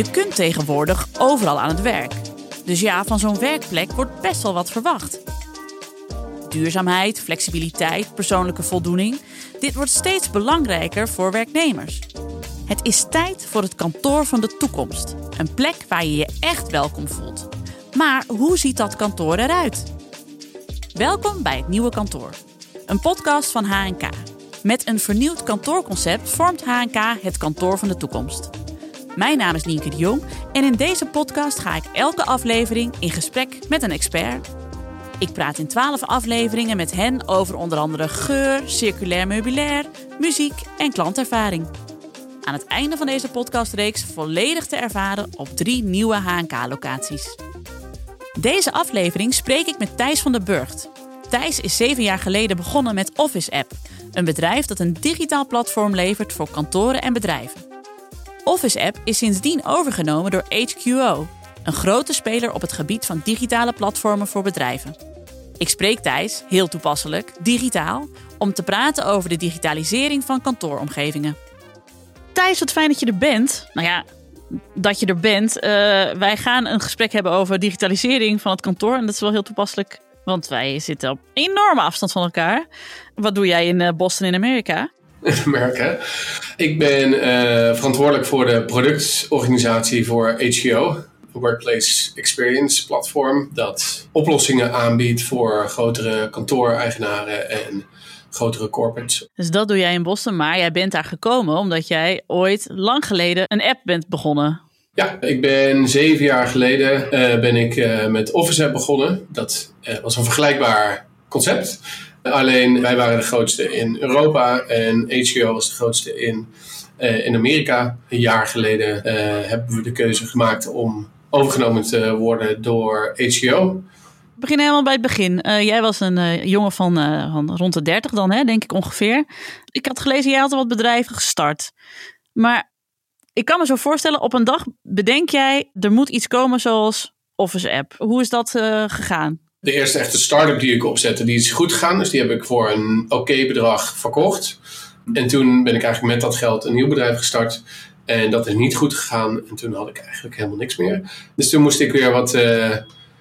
Je kunt tegenwoordig overal aan het werk. Dus ja, van zo'n werkplek wordt best wel wat verwacht. Duurzaamheid, flexibiliteit, persoonlijke voldoening. Dit wordt steeds belangrijker voor werknemers. Het is tijd voor het kantoor van de toekomst. Een plek waar je je echt welkom voelt. Maar hoe ziet dat kantoor eruit? Welkom bij het nieuwe kantoor. Een podcast van HNK. Met een vernieuwd kantoorconcept vormt HNK het kantoor van de toekomst. Mijn naam is Nienke de Jong en in deze podcast ga ik elke aflevering in gesprek met een expert. Ik praat in 12 afleveringen met hen over onder andere geur, circulair meubilair, muziek en klantervaring. Aan het einde van deze podcastreeks volledig te ervaren op drie nieuwe HNK-locaties. Deze aflevering spreek ik met Thijs van der Burgt. Thijs is zeven jaar geleden begonnen met Office App, een bedrijf dat een digitaal platform levert voor kantoren en bedrijven. Office App is sindsdien overgenomen door HQO, een grote speler op het gebied van digitale platformen voor bedrijven. Ik spreek Thijs, heel toepasselijk, digitaal, om te praten over de digitalisering van kantooromgevingen. Thijs, wat fijn dat je er bent. Nou ja, dat je er bent. Uh, wij gaan een gesprek hebben over digitalisering van het kantoor. En dat is wel heel toepasselijk, want wij zitten op enorme afstand van elkaar. Wat doe jij in Boston in Amerika? In Amerika. Ik ben uh, verantwoordelijk voor de productorganisatie voor HGO, Workplace Experience platform, dat oplossingen aanbiedt voor grotere kantooreigenaren en grotere corporates. Dus dat doe jij in Boston, maar jij bent daar gekomen omdat jij ooit lang geleden een app bent begonnen. Ja, ik ben zeven jaar geleden uh, ben ik uh, met Office App begonnen. Dat was een vergelijkbaar concept. Alleen wij waren de grootste in Europa en HCO was de grootste in, in Amerika. Een jaar geleden hebben we de keuze gemaakt om overgenomen te worden door HCO. We beginnen helemaal bij het begin. Uh, jij was een jongen van, van, rond de 30 dan, hè, denk ik ongeveer. Ik had gelezen, jij had al wat bedrijven gestart. Maar ik kan me zo voorstellen, op een dag bedenk jij, er moet iets komen zoals Office App. Hoe is dat gegaan? De eerste echte start-up die ik opzette, die is goed gegaan. Dus die heb ik voor een oké bedrag verkocht. En toen ben ik eigenlijk met dat geld een nieuw bedrijf gestart. En dat is niet goed gegaan. En toen had ik eigenlijk helemaal niks meer. Dus toen moest ik weer wat uh,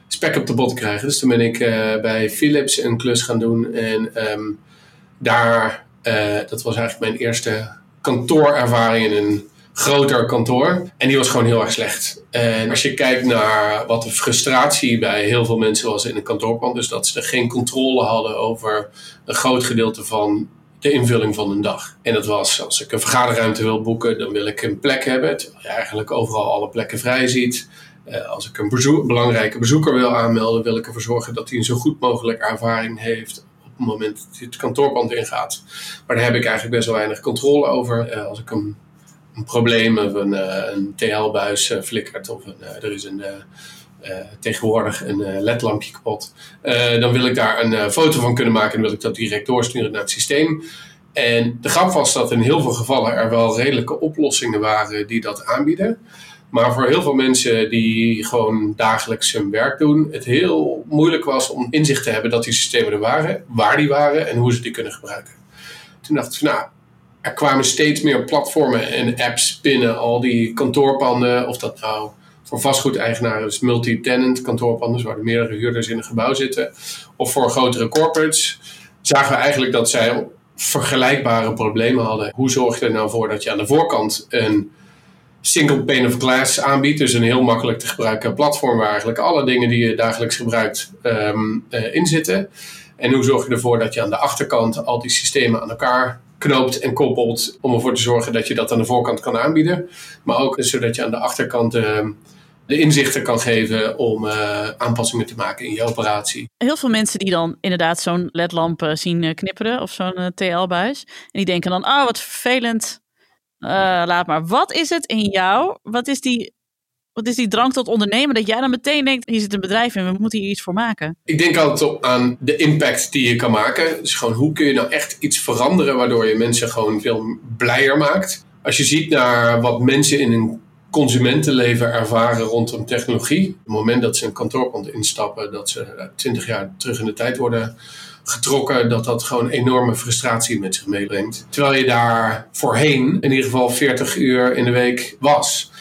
spek op de bot krijgen. Dus toen ben ik uh, bij Philips een klus gaan doen. En um, daar, uh, dat was eigenlijk mijn eerste kantoorervaring in een groter kantoor. En die was gewoon heel erg slecht. En als je kijkt naar wat de frustratie bij heel veel mensen was in een kantoorpand. Dus dat ze geen controle hadden over een groot gedeelte van de invulling van een dag. En dat was, als ik een vergaderruimte wil boeken, dan wil ik een plek hebben, terwijl je eigenlijk overal alle plekken vrij ziet. Uh, als ik een belangrijke bezoeker wil aanmelden, wil ik ervoor zorgen dat hij een zo goed mogelijk ervaring heeft op het moment dat hij het kantoorpand ingaat. Maar daar heb ik eigenlijk best wel weinig controle over. Uh, als ik een, een probleem of een, een TL-buis flikkert of een, er is een tegenwoordig een ledlampje kapot. Dan wil ik daar een foto van kunnen maken en wil ik dat direct doorsturen naar het systeem. En de grap was dat in heel veel gevallen er wel redelijke oplossingen waren die dat aanbieden. Maar voor heel veel mensen die gewoon dagelijks hun werk doen, het heel moeilijk was om inzicht te hebben dat die systemen er waren, waar die waren en hoe ze die kunnen gebruiken. Toen dacht ik, nou, er kwamen steeds meer platformen en apps binnen al die kantoorpanden, of dat nou voor vastgoedeigenaren is multi-tenant kantoorpanden, waar er meerdere huurders in een gebouw zitten. Of voor grotere corporates zagen we eigenlijk dat zij vergelijkbare problemen hadden. Hoe zorg je er nou voor dat je aan de voorkant een single pane of glass aanbiedt, dus een heel makkelijk te gebruiken platform waar eigenlijk alle dingen die je dagelijks gebruikt um, in zitten. En hoe zorg je ervoor dat je aan de achterkant al die systemen aan elkaar knoopt en koppelt om ervoor te zorgen dat je dat aan de voorkant kan aanbieden. Maar ook zodat je aan de achterkant uh, de inzichten kan geven om uh, aanpassingen te maken in je operatie. Heel veel mensen die dan inderdaad zo'n ledlamp uh, zien knipperen of zo'n TL-buis. En die denken dan, oh wat vervelend, laat maar. Wat is het in jou, wat is, die, wat is die drang tot ondernemen dat jij dan meteen denkt, hier zit een bedrijf en we moeten hier iets voor maken? Ik denk altijd aan de impact die je kan maken. Dus gewoon hoe kun je nou echt iets veranderen waardoor je mensen gewoon veel blijer maakt. Als je ziet naar wat mensen in een consumentenleven ervaren rondom technologie. Op het moment dat ze een kantoorpand instappen, dat ze twintig jaar terug in de tijd worden getrokken, dat dat gewoon enorme frustratie met zich meebrengt. Terwijl je daar voorheen in ieder geval 40 uur in de week was.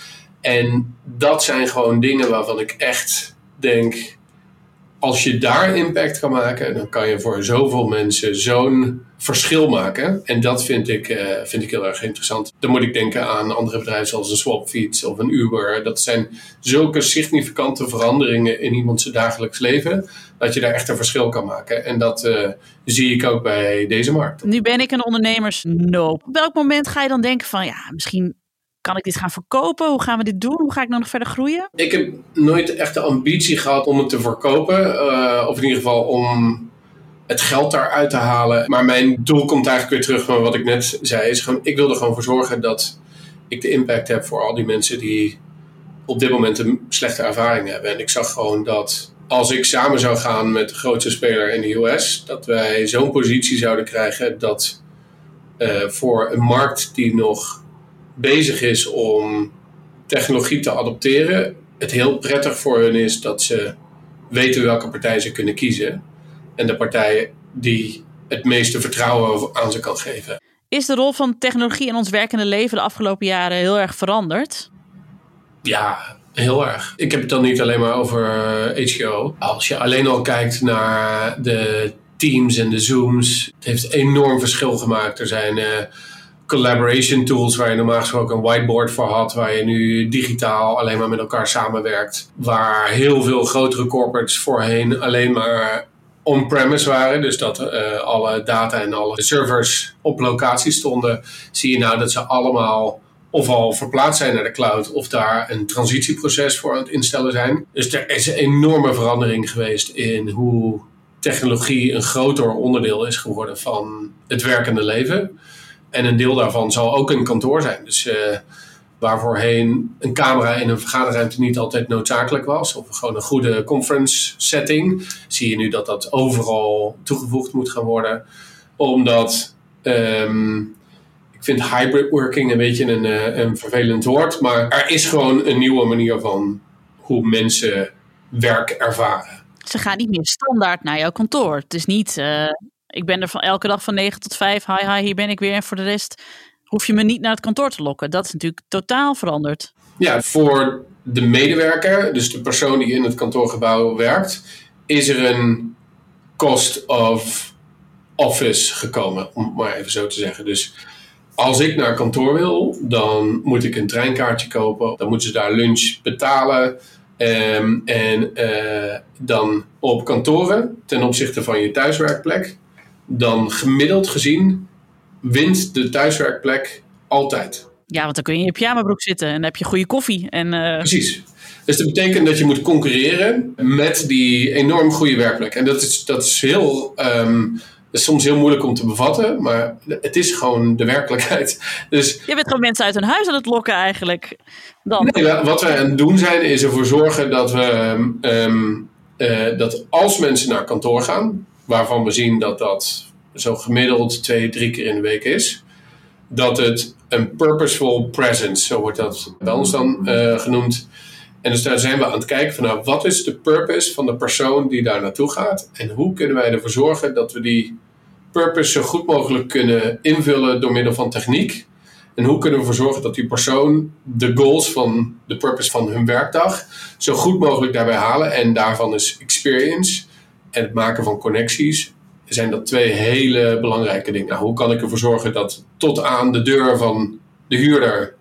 En dat zijn gewoon dingen waarvan ik echt denk, als je daar impact kan maken, dan kan je voor zoveel mensen zo'n verschil maken. En dat vind ik, uh, vind ik heel erg interessant. Dan moet ik denken aan andere bedrijven zoals een Swapfiets of een Uber. Dat zijn zulke significante veranderingen in iemands dagelijks leven. Dat je daar echt een verschil kan maken. En dat uh, zie ik ook bij deze markt. Nu ben ik een ondernemersnoop. Op welk moment ga je dan denken van ja, misschien kan ik dit gaan verkopen? Hoe gaan we dit doen? Hoe ga ik dan nog verder groeien? Ik heb nooit echt de ambitie gehad om het te verkopen. Uh, of in ieder geval om het geld daaruit te halen. Maar mijn doel komt eigenlijk weer terug van wat ik net zei. Is gewoon, ik wil er gewoon voor zorgen dat ik de impact heb voor al die mensen die op dit moment een slechte ervaring hebben. En ik zag gewoon dat als ik samen zou gaan met de grootste speler in de US, dat wij zo'n positie zouden krijgen dat uh, voor een markt die nog bezig is om technologie te adopteren, het heel prettig voor hun is dat ze weten welke partij ze kunnen kiezen. En de partij die het meeste vertrouwen aan ze kan geven. Is de rol van technologie in ons werkende leven de afgelopen jaren heel erg veranderd? Ja, heel erg. Ik heb het dan niet alleen maar over HGO. Als je alleen al kijkt naar de Teams en de Zooms, het heeft enorm verschil gemaakt. Er zijn uh, collaboration tools waar je normaal gesproken een whiteboard voor had, waar je nu digitaal alleen maar met elkaar samenwerkt. Waar heel veel grotere corporates voorheen alleen maar on-premise waren, dus dat uh, alle data en alle servers op locatie stonden, zie je nou dat ze allemaal of al verplaatst zijn naar de cloud of daar een transitieproces voor aan het instellen zijn. Dus er is een enorme verandering geweest in hoe technologie een groter onderdeel is geworden van het werkende leven. En een deel daarvan zal ook een kantoor zijn. Dus uh, waar voorheen een camera in een vergaderruimte niet altijd noodzakelijk was, of gewoon een goede conference setting, zie je nu dat dat overal toegevoegd moet gaan worden. Omdat um, ik vind hybrid working een beetje een, uh, een vervelend woord, maar er is gewoon een nieuwe manier van hoe mensen werk ervaren. Ze gaan niet meer standaard naar jouw kantoor. Het is niet, uh, ik ben er van elke dag van 9 tot 5, hi hi, hier ben ik weer. En voor de rest hoef je me niet naar het kantoor te lokken. Dat is natuurlijk totaal veranderd. Ja, voor de medewerker, dus de persoon die in het kantoorgebouw werkt, is er een cost of office gekomen, om het maar even zo te zeggen. Dus als ik naar kantoor wil, dan moet ik een treinkaartje kopen. Dan moeten ze daar lunch betalen. Um, en uh, dan op kantoren, ten opzichte van je thuiswerkplek, dan gemiddeld gezien wint de thuiswerkplek altijd. Ja, want dan kun je in je pyjamabroek zitten en dan heb je goede koffie. En, uh... Precies. Dus dat betekent dat je moet concurreren met die enorm goede werkplek. En dat is, dat is heel. Um, is soms heel moeilijk om te bevatten, maar het is gewoon de werkelijkheid. Dus, je bent gewoon mensen uit hun huis aan het lokken eigenlijk. Dan. Nee, wat wij aan het doen zijn, is ervoor zorgen dat we um, uh, dat als mensen naar kantoor gaan, waarvan we zien dat dat zo gemiddeld twee, drie keer in de week is, dat het een purposeful presence, zo wordt dat bij ons dan uh, genoemd. En dus daar zijn we aan het kijken van nou, wat is de purpose van de persoon die daar naartoe gaat? En hoe kunnen wij ervoor zorgen dat we die purpose zo goed mogelijk kunnen invullen door middel van techniek? En hoe kunnen we ervoor zorgen dat die persoon de goals van de purpose van hun werkdag zo goed mogelijk daarbij halen? En daarvan is experience en het maken van connecties zijn dat twee hele belangrijke dingen. Nou, hoe kan ik ervoor zorgen dat tot aan de deur van de huurder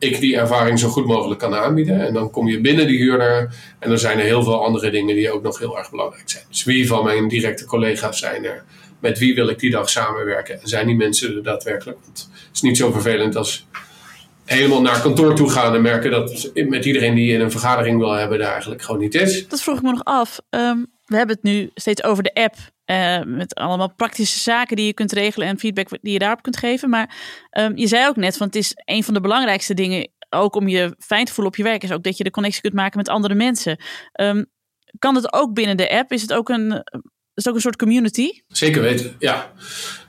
ik die ervaring zo goed mogelijk kan aanbieden. En dan kom je binnen die huurder en dan zijn er heel veel andere dingen die ook nog heel erg belangrijk zijn. Dus wie van mijn directe collega's zijn er? Met wie wil ik die dag samenwerken? En zijn die mensen er daadwerkelijk? Want het is niet zo vervelend als helemaal naar kantoor toe gaan en merken dat met iedereen die in een vergadering wil hebben, daar eigenlijk gewoon niet is. Dat vroeg ik me nog af. Um, we hebben het nu steeds over de app. Uh, met allemaal praktische zaken die je kunt regelen en feedback die je daarop kunt geven. Maar um, je zei ook net, want het is een van de belangrijkste dingen, ook om je fijn te voelen op je werk, is ook dat je de connectie kunt maken met andere mensen. Um, kan het ook binnen de app? Is het ook een, is ook een soort community? Zeker weten, ja.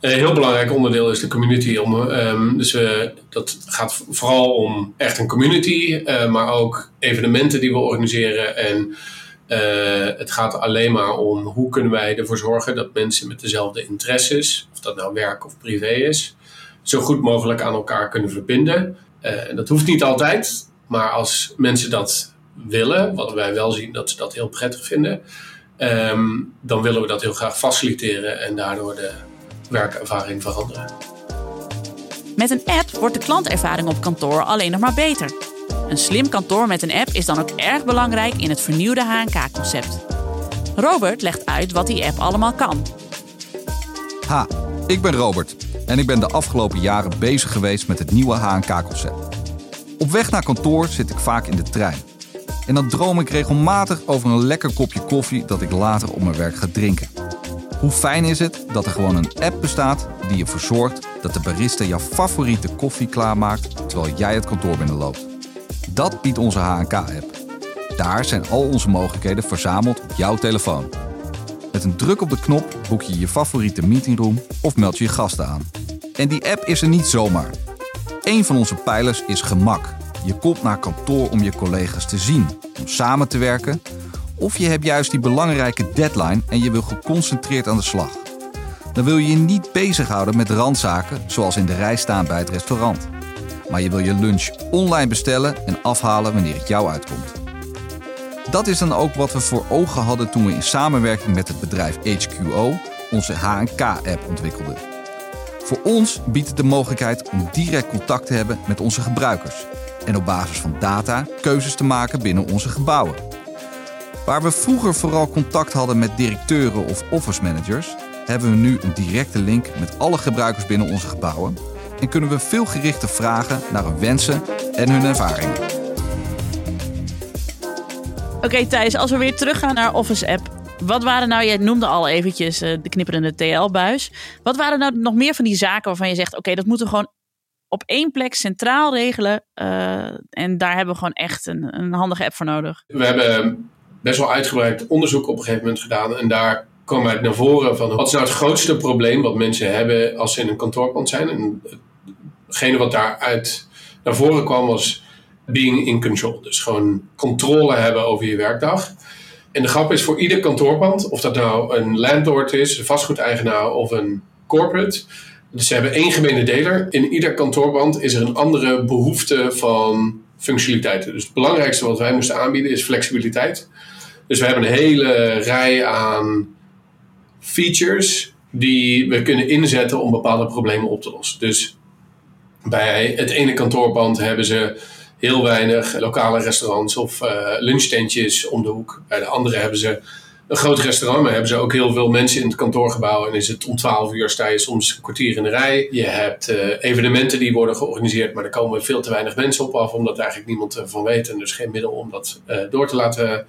Een heel belangrijk onderdeel is de community. Om, um, dus uh, dat gaat vooral om echt een community, uh, maar ook evenementen die we organiseren en uh, het gaat alleen maar om hoe kunnen wij ervoor zorgen dat mensen met dezelfde interesses, of dat nou werk of privé is, zo goed mogelijk aan elkaar kunnen verbinden. En dat hoeft niet altijd, Maar als mensen dat willen, wat wij wel zien dat ze dat heel prettig vinden, ehm, dan willen we dat heel graag faciliteren en daardoor de werkervaring veranderen. Met een app wordt de klantervaring op kantoor alleen nog maar beter. Een slim kantoor met een app is dan ook erg belangrijk in het vernieuwde HNK-concept. Robert legt uit wat die app allemaal kan. Ha, ik ben Robert en ik ben de afgelopen jaren bezig geweest met het nieuwe HNK-concept. Op weg naar kantoor zit ik vaak in de trein. En dan droom ik regelmatig over een lekker kopje koffie dat ik later op mijn werk ga drinken. Hoe fijn is het dat er gewoon een app bestaat die ervoor zorgt dat de barista jouw favoriete koffie klaarmaakt terwijl jij het kantoor binnenloopt. Dat biedt onze HNK-app. Daar zijn al onze mogelijkheden verzameld op jouw telefoon. Met een druk op de knop boek je je favoriete meetingroom of meld je je gasten aan. En die app is er niet zomaar. Een van onze pijlers is gemak. Je komt naar kantoor om je collega's te zien, om samen te werken. Of je hebt juist die belangrijke deadline en je wil geconcentreerd aan de slag. Dan wil je je niet bezighouden met randzaken zoals in de rij staan bij het restaurant. Maar je wil je lunch online bestellen en afhalen wanneer het jou uitkomt. Dat is dan ook wat we voor ogen hadden toen we in samenwerking met het bedrijf HQO onze HNK-app ontwikkelden. Voor ons biedt het de mogelijkheid om direct contact te hebben met onze gebruikers en op basis van data keuzes te maken binnen onze gebouwen. Waar we vroeger vooral contact hadden met directeuren of office managers, hebben we nu een directe link met alle gebruikers binnen onze gebouwen en kunnen we veel gerichter vragen naar hun wensen en hun ervaringen. Oké Thijs, als we weer teruggaan naar Office App. Wat waren nou, jij noemde al eventjes uh, de knipperende TL-buis. Wat waren nou nog meer van die zaken waarvan je zegt... oké, dat moeten we gewoon op één plek centraal regelen. Uh, en daar hebben we gewoon echt een, een handige app voor nodig. We hebben best wel uitgebreid onderzoek op een gegeven moment gedaan. En daar kwam uit naar voren van... wat is nou het grootste probleem wat mensen hebben als ze in een kantoorpand zijn? En hetgene wat daaruit naar voren kwam was being in control. Dus gewoon controle hebben over je werkdag. En de grap is voor ieder kantoorpand, of dat nou een landlord is, een vastgoedeigenaar of een corporate. Dus ze hebben één gemene deler. In ieder kantoorpand is er een andere behoefte van functionaliteiten. Dus het belangrijkste wat wij moesten aanbieden is flexibiliteit. Dus we hebben een hele rij aan features die we kunnen inzetten om bepaalde problemen op te lossen. Dus bij het ene kantoorpand hebben ze heel weinig lokale restaurants of uh, lunchtentjes om de hoek. Bij de andere hebben ze een groot restaurant, maar hebben ze ook heel veel mensen in het kantoorgebouw. En is het om 12 uur sta je soms een kwartier in de rij. Je hebt uh, evenementen die worden georganiseerd, maar er komen veel te weinig mensen op af, omdat eigenlijk niemand ervan weet. En dus geen middel om dat door te laten.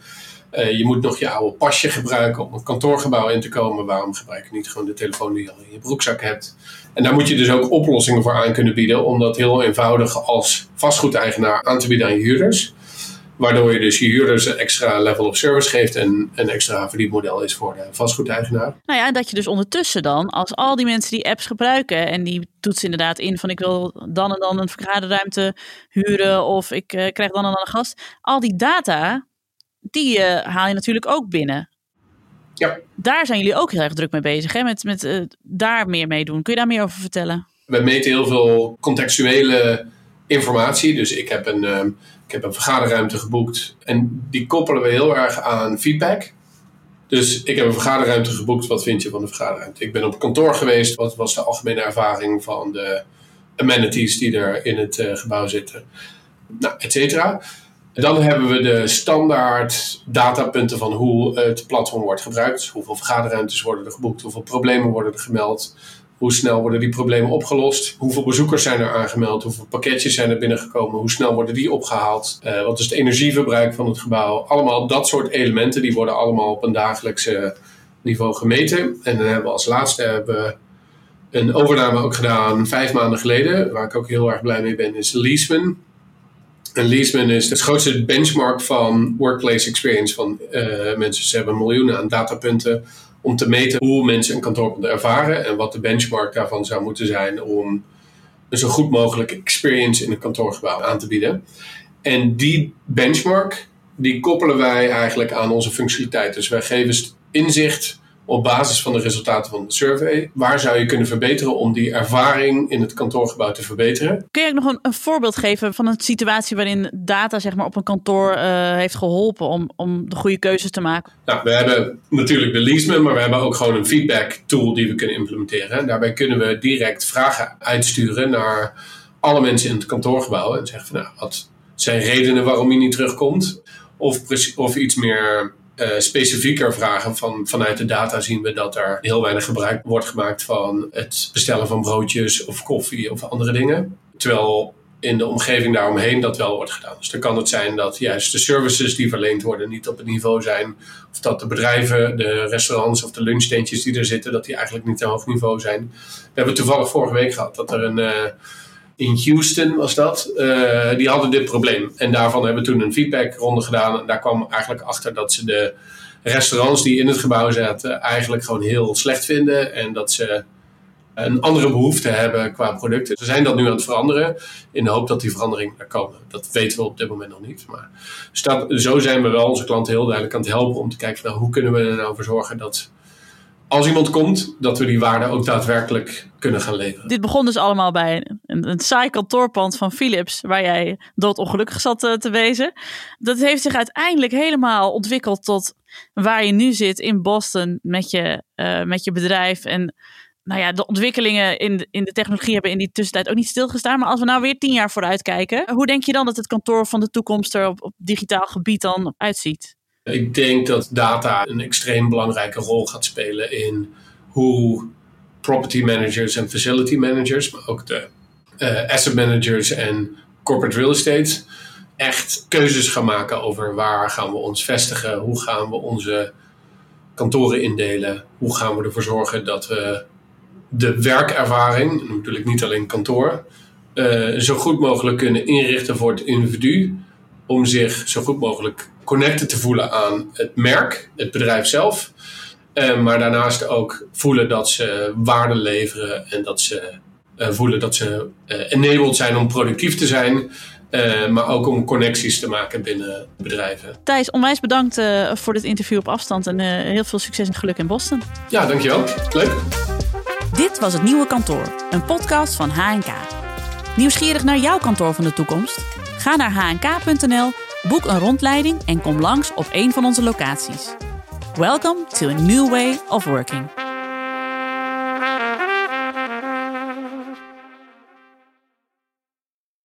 Je moet nog je oude pasje gebruiken om een kantoorgebouw in te komen. Waarom gebruik je niet gewoon de telefoon die je al in je broekzak hebt? En daar moet je dus ook oplossingen voor aan kunnen bieden, om dat heel eenvoudig als vastgoedeigenaar aan te bieden aan je huurders. Waardoor je dus je huurders een extra level of service geeft en een extra verdienmodel is voor de vastgoedeigenaar. Nou ja, dat je dus ondertussen dan, als al die mensen die apps gebruiken en die toetsen inderdaad in van ik wil dan en dan een vergaderruimte huren of ik uh, krijg dan en dan een gast. Al die data, die uh, haal je natuurlijk ook binnen. Ja. Daar zijn jullie ook heel erg druk mee bezig, hè? met, met uh, daar meer mee doen. Kun je daar meer over vertellen? We meten heel veel contextuele informatie. Dus ik heb een, uh, ik heb een vergaderruimte geboekt en die koppelen we heel erg aan feedback. Dus ik heb een vergaderruimte geboekt. Wat vind je van de vergaderruimte? Ik ben op kantoor geweest. Wat was de algemene ervaring van de amenities die er in het uh, gebouw zitten? Nou, et cetera. Dan hebben we de standaard datapunten van hoe het platform wordt gebruikt. Hoeveel vergaderruimtes worden er geboekt, hoeveel problemen worden er gemeld, hoe snel worden die problemen opgelost, hoeveel bezoekers zijn er aangemeld, hoeveel pakketjes zijn er binnengekomen, hoe snel worden die opgehaald, uh, wat is het energieverbruik van het gebouw. Allemaal dat soort elementen die worden allemaal op een dagelijkse niveau gemeten. En dan hebben we als laatste hebben een overname ook gedaan vijf maanden geleden, waar ik ook heel erg blij mee ben, is Leaseman. En Leaseman is het grootste benchmark van workplace experience van uh, mensen. Ze hebben miljoenen aan datapunten om te meten hoe mensen een kantoorpand ervaren en wat de benchmark daarvan zou moeten zijn om een zo goed mogelijke experience in een kantoorgebouw aan te bieden. En die benchmark, die koppelen wij eigenlijk aan onze functionaliteit. Dus wij geven inzicht op basis van de resultaten van de survey, waar zou je kunnen verbeteren om die ervaring in het kantoorgebouw te verbeteren? Kun je ook nog een, een voorbeeld geven van een situatie waarin data zeg maar, op een kantoor uh, heeft geholpen om, om de goede keuzes te maken? Nou, we hebben natuurlijk de Leaseman, maar we hebben ook gewoon een feedback tool die we kunnen implementeren. Daarbij kunnen we direct vragen uitsturen naar alle mensen in het kantoorgebouw en zeggen van nou, wat zijn redenen waarom je niet terugkomt? Of, of iets meer uh, specifieker vragen van, vanuit de data zien we dat er heel weinig gebruik wordt gemaakt van het bestellen van broodjes of koffie of andere dingen. Terwijl in de omgeving daaromheen dat wel wordt gedaan. Dus dan kan het zijn dat juist de services die verleend worden niet op het niveau zijn. Of dat de bedrijven, de restaurants of de lunchtentjes die er zitten, dat die eigenlijk niet te hoog niveau zijn. We hebben toevallig vorige week gehad dat er een... Uh, in Houston was dat. Uh, die hadden dit probleem. En daarvan hebben we toen een feedbackronde gedaan. En daar kwam eigenlijk achter dat ze de restaurants die in het gebouw zaten eigenlijk gewoon heel slecht vinden. En dat ze een andere behoefte hebben qua producten. Ze zijn dat nu aan het veranderen in de hoop dat die verandering er komen. Dat weten we op dit moment nog niet. Maar zo zijn we wel onze klanten heel duidelijk aan het helpen om te kijken van, hoe kunnen we er nou voor zorgen dat als iemand komt, dat we die waarde ook daadwerkelijk kunnen gaan leveren. Dit begon dus allemaal bij een, een saai kantoorpand van Philips, waar jij doodongelukkig zat uh, te wezen. Dat heeft zich uiteindelijk helemaal ontwikkeld tot waar je nu zit in Boston met je, uh, met je bedrijf. En nou ja, de ontwikkelingen in de, in de technologie hebben in die tussentijd ook niet stilgestaan. Maar als we nou weer tien jaar vooruit kijken, hoe denk je dan dat het kantoor van de toekomst er op, op digitaal gebied dan uitziet? Ik denk dat data een extreem belangrijke rol gaat spelen in hoe property managers en facility managers, maar ook de uh, asset managers en corporate real estate, echt keuzes gaan maken over waar gaan we ons vestigen, hoe gaan we onze kantoren indelen, hoe gaan we ervoor zorgen dat we de werkervaring, natuurlijk niet alleen kantoor, uh, zo goed mogelijk kunnen inrichten voor het individu om zich zo goed mogelijk connected te voelen aan het merk, het bedrijf zelf. Uh, maar daarnaast ook voelen dat ze waarde leveren en dat ze uh, voelen dat ze uh, enabled zijn om productief te zijn. maar ook om connecties te maken binnen bedrijven. Thijs, onwijs bedankt voor dit interview op afstand en heel veel succes en geluk in Boston. Ja, dankjewel. Leuk. Dit was het Nieuwe Kantoor, een podcast van HNK. Nieuwsgierig naar jouw kantoor van de toekomst? Ga naar hnk.nl Boek een rondleiding en kom langs op een van onze locaties. Welcome to a new way of working.